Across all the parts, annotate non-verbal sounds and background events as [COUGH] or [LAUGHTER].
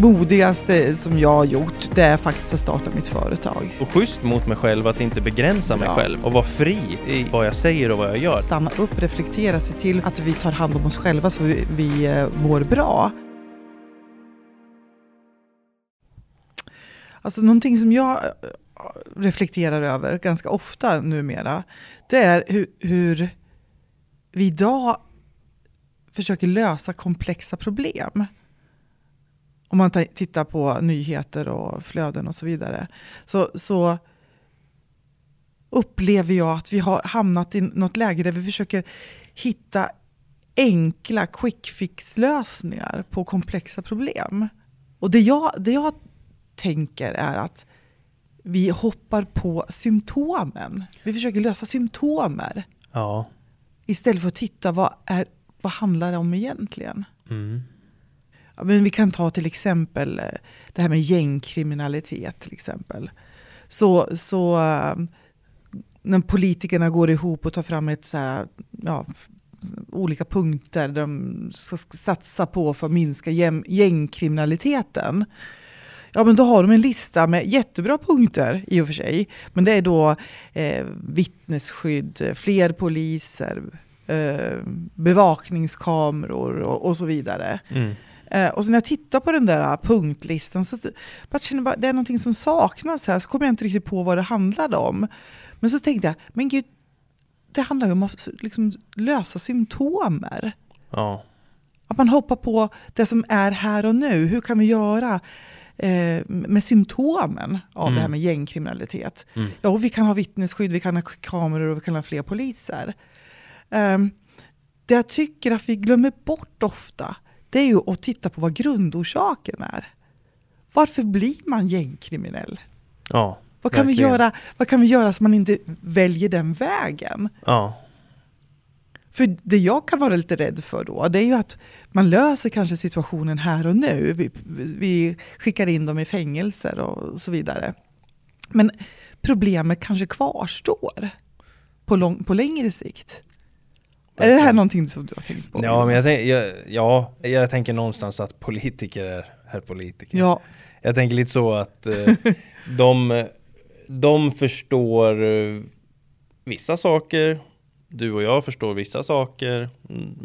modigaste som jag har gjort, det är faktiskt att starta mitt företag. Och schysst mot mig själv att inte begränsa mig Ja. själv och vara fri i vad jag säger och vad jag gör. Stanna upp, reflektera, se till att vi tar hand om oss själva så vi, vi eh, mår bra. Alltså någonting som jag eh, reflekterar över ganska ofta numera, det är hur, hur vi idag försöker lösa komplexa problem. Om man ta- tittar på nyheter och flöden och så vidare. Så, så upplever jag att vi har hamnat i något läge där vi försöker hitta enkla quick fix-lösningar på komplexa problem. Och det jag, det jag tänker är att vi hoppar på symptomen. Vi försöker lösa symptomer Ja. istället för att titta vad, är, vad handlar det om egentligen. Mm. Ja, men vi kan ta till exempel eh, det här med gängkriminalitet. till exempel. Så, så eh, när politikerna går ihop och tar fram ett så här, ja, olika punkter där de ska satsa på för att minska gängkriminaliteten. Ja, men då har de en lista med jättebra punkter i och för sig. Men det är då eh, vittnesskydd, fler poliser, eh, bevakningskameror och, och så vidare. Mm. Eh, och så när jag tittar på den där punktlistan så bara känner jag bara, det är någonting som saknas här. Så kommer jag inte riktigt på vad det handlade om. Men så tänkte jag, men gud, det handlar ju om att liksom lösa symptomer. Ja. Att man hoppar på det som är här och nu. Hur kan vi göra eh, med symptomen av Mm. det här med gängkriminalitet? Mm. Ja, och vi kan ha vittnesskydd, vi kan ha kameror och vi kan ha fler poliser. Um, det jag tycker att vi glömmer bort ofta, det är ju att titta på vad grundorsaken är. Varför blir man gängkriminell? Ja. Vad kan, vi göra, vad kan vi göra så man inte väljer den vägen? Ja. För det jag kan vara lite rädd för då, det är ju att man löser kanske situationen här och nu. Vi, vi skickar in dem i fängelser och så vidare. Men problemet kanske kvarstår på, lång, på längre sikt. Är det här någonting som du har tänkt på? Ja, men jag, tänk, jag, ja, jag tänker någonstans att politiker är, är politiker. Ja, Jag tänker lite så att eh, [LAUGHS] de, de förstår eh, vissa saker, du och jag förstår vissa saker,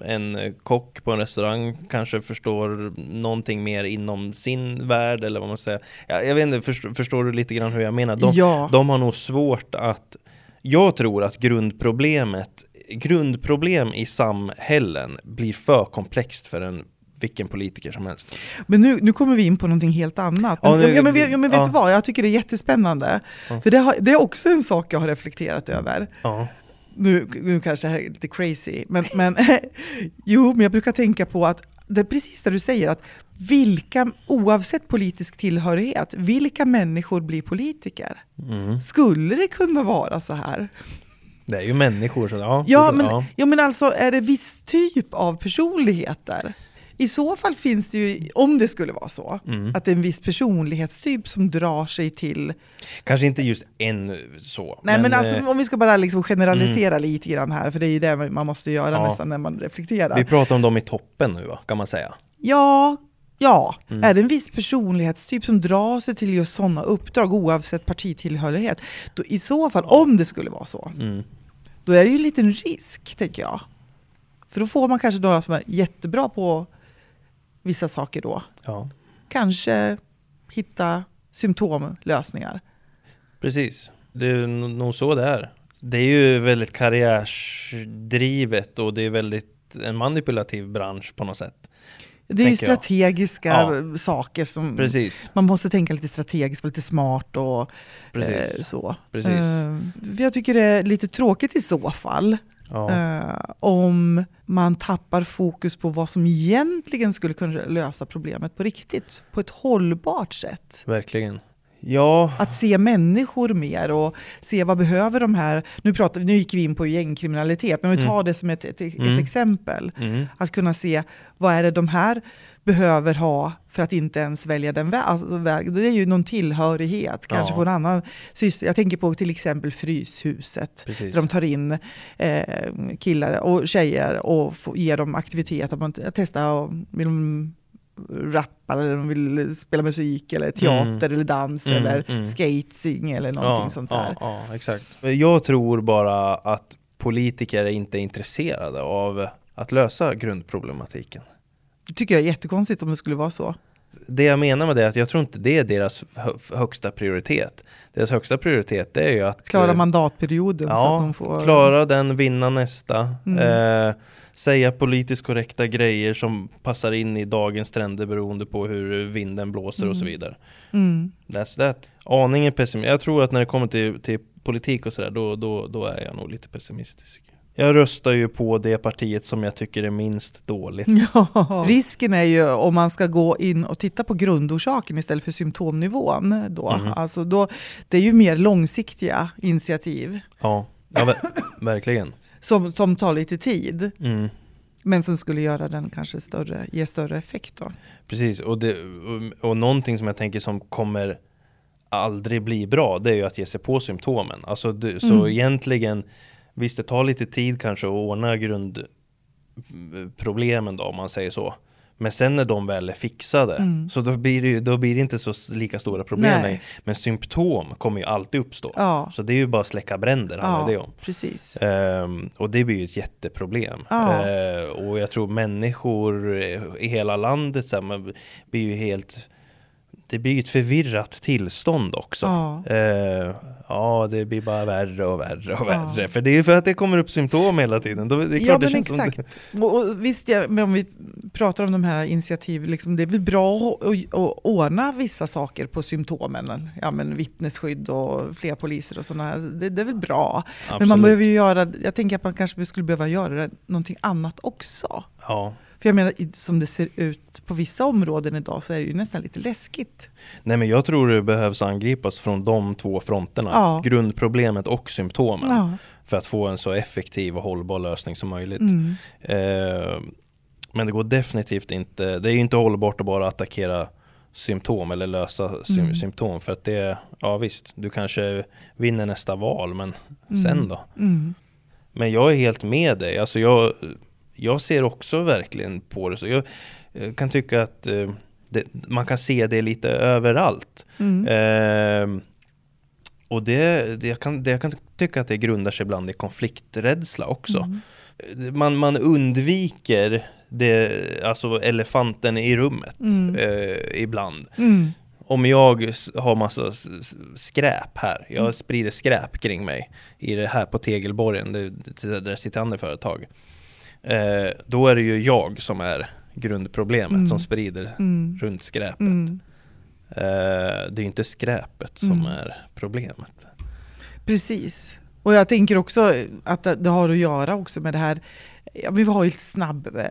en kock på en restaurang kanske förstår någonting mer inom sin värld eller vad man säger. Ja, jag vet inte, förstår, förstår du lite grann hur jag menar? De, ja. de har nog svårt att jag tror att grundproblemet grundproblem i samhällen blir för komplext för en vilken politiker som helst. men nu, nu kommer vi in på någonting helt annat. Men, Ja, nu- ja, men, ja, men vet ja. du vad, jag tycker det är jättespännande. För det, har, det är också en sak jag har reflekterat över. Nu, nu kanske det här är lite crazy, men, men [LAUGHS] jo, men jag brukar tänka på att det är precis det du säger, att vilka, oavsett politisk tillhörighet, vilka människor blir politiker? Mm. Skulle det kunna vara så här? Det är ju människor så ja. Ja, men, ja. ja, men alltså är det viss typ av personligheter? I så fall finns det ju, om det skulle vara så, Mm. att det är en viss personlighetstyp som drar sig till... Kanske inte just en så. Nej men, alltså eh, om vi ska bara liksom generalisera lite grann här, för det är ju det man måste göra Ja. nästan när man reflekterar. vi pratar om dem i toppen nu va, kan man säga. Ja, ja. Mm. är det en viss personlighetstyp som drar sig till just sådana uppdrag oavsett partitillhörighet, då i så fall, om det skulle vara så, Mm. då är det ju en liten risk, tänker jag. För då får man kanske några som är jättebra på vissa saker då. Ja, Kanske hitta symptomlösningar. precis. Det är nog så det är. Det är ju väldigt karriärsdrivet och det är väldigt en manipulativ bransch på något sätt. Det är ju strategiska Ja. saker som Precis, man måste tänka lite strategiskt, vara lite smart och precis. eh, så. Precis. Eh, jag tycker det är lite tråkigt i så fall. Ja. eh, om man tappar fokus på vad som egentligen skulle kunna lösa problemet på riktigt, på ett hållbart sätt. Verkligen. Ja, Att se människor mer och se vad behöver de här, nu, pratar, nu gick vi in på gängkriminalitet, men vi tar Mm. det som ett, ett, ett Mm. exempel. mm. Att kunna se vad är det de här behöver ha för att inte ens välja den vä- alltså, vägen. Det är ju någon tillhörighet, kanske Ja. få en annan syssla. Jag tänker på till exempel Fryshuset. precis. Där de tar in eh, killar och tjejer och får, ger dem aktivitet. Att man testar och vill de rappa eller de vill spela musik eller teater Mm. eller dans Mm, eller mm. skating eller någonting ja, sånt där. Ja, ja, exakt. Jag tror bara att politiker inte är intresserade av att lösa grundproblematiken. Det tycker jag är jättekonstigt om det skulle vara så. Det jag menar med det är att jag tror inte det är deras hö- högsta prioritet. Deras högsta prioritet är ju att Klara eh, mandatperioden så Ja, att de får... klara den, vinna nästa. Mm. Eh, säga politiskt korrekta grejer som passar in i dagens trender beroende på hur vinden blåser och så Mm. vidare. Mm. That's that. Aningen pessimistisk. Jag tror att när det kommer till, till politik och sådär, då, då, då är jag nog lite pessimistisk. Jag röstar ju på det partiet som jag tycker är minst dåligt. [LAUGHS] Ja. Risken är ju om man ska gå in och titta på grundorsaken istället för symptomnivån. Då. Mhm. Alltså då, det är ju mer långsiktiga initiativ Ja, ja ver- verkligen. som, som tar lite tid. Mm. Men som skulle göra den kanske större, ge större effekt då. Precis, och, det, och, och någonting som jag tänker som kommer aldrig bli bra, det är ju att ge sig på symptomen. Alltså, du, så Mm. egentligen, visst det tar lite tid kanske att ordna grundproblemen då, om man säger så. Men sen när de väl är fixade, Mm. så då blir, det, då blir det inte så lika stora problem längre. Men symptom kommer ju alltid uppstå. Ja, Så det är ju bara att släcka bränder, handlar det ja om. precis. Ehm, och det blir ju ett jätteproblem. Ja. Eh, och jag tror människor i hela landet så här, man blir ju helt det blir ett förvirrat tillstånd också. Ja. Eh, ja, det blir bara värre och värre och Ja. värre. För det är ju för att det kommer upp symptom hela tiden. Då, det är klart Ja det men som- exakt. Och, och visst, ja, men om vi pratar om de här initiativen, liksom, det är väl bra att, att, ordna vissa saker på symptomen. Ja, men vittnesskydd och fler poliser och sådana här. Det, det är väl bra. Men man Absolut. behöver ju göra, jag tänker att man kanske skulle behöva göra någonting annat också. Ja. För jag menar, som det ser ut på vissa områden idag så är det ju nästan lite läskigt. Nej men jag tror det behövs angripas från de två fronterna. Ja. Grundproblemet och symptomen. Ja. För att få en så effektiv och hållbar lösning som möjligt. Mm. Eh, men det går definitivt inte, det är ju inte hållbart att bara attackera symptom eller lösa sy- Mm. symptom. För att det, ja visst, du kanske vinner nästa val, men Mm. sen då? Mm. Men jag är helt med dig, alltså jag, jag ser också verkligen på det så. Jag, jag kan tycka att eh, det, man kan se det lite överallt. Mm. Eh, och det, det, jag kan, det, jag kan tycka att det grundar sig ibland i konflikträdsla också. Mm. Man, man undviker det, alltså elefanten i rummet Mm. eh, ibland. Mm. Om jag har massa skräp här, jag Mm. sprider skräp kring mig i det här på Tegelborgen, det, det, där sitter andra företag. Eh, då är det ju jag som är grundproblemet Mm. som sprider Mm. runt skräpet. Mm. Eh, det är ju inte skräpet som Mm. är problemet. Precis. Och jag tänker också att det har att göra också med det här, ja, vi har ju ett snabb, eh,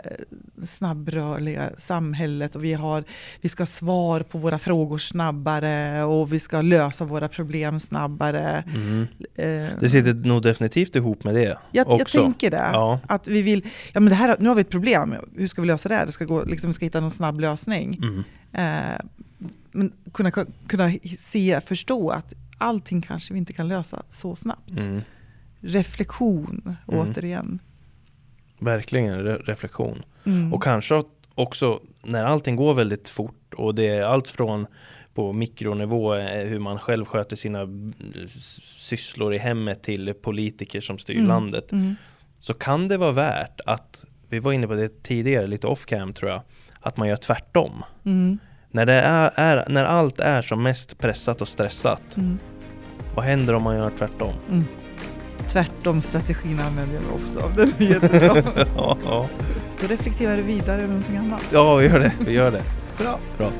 snabbrörliga samhället och vi, har, vi ska ha svar på våra frågor snabbare och vi ska lösa våra problem snabbare. Mm. Eh, Det sitter nog definitivt ihop med det jag, jag också. tänker det. Ja. Att vi vill, ja men det här, nu har vi ett problem, hur ska vi lösa det här? Det ska gå, liksom, vi ska hitta någon snabb lösning. Mm. Eh, men kunna, kunna se, förstå att allting kanske vi inte kan lösa så snabbt. Mm. Reflektion, Mm. återigen. Verkligen re- reflektion. Mm. Och kanske också när allting går väldigt fort och det är allt från på mikronivå eh, hur man själv sköter sina s- sysslor i hemmet till politiker som styr Mm. landet. Mm. Så kan det vara värt att, vi var inne på det tidigare, lite off cam tror jag, att man gör tvärtom. Mm. När, det är, är, när allt är som mest pressat och stressat, Mm. Vad händer om man gör tvärtom? Tvärtom strategin använder jag mig ofta av. Den är jättebra. [LAUGHS] ja, ja. Då reflekterar du vidare över någonting annat. ja, vi gör det. Vi gör det. Bra. Bra.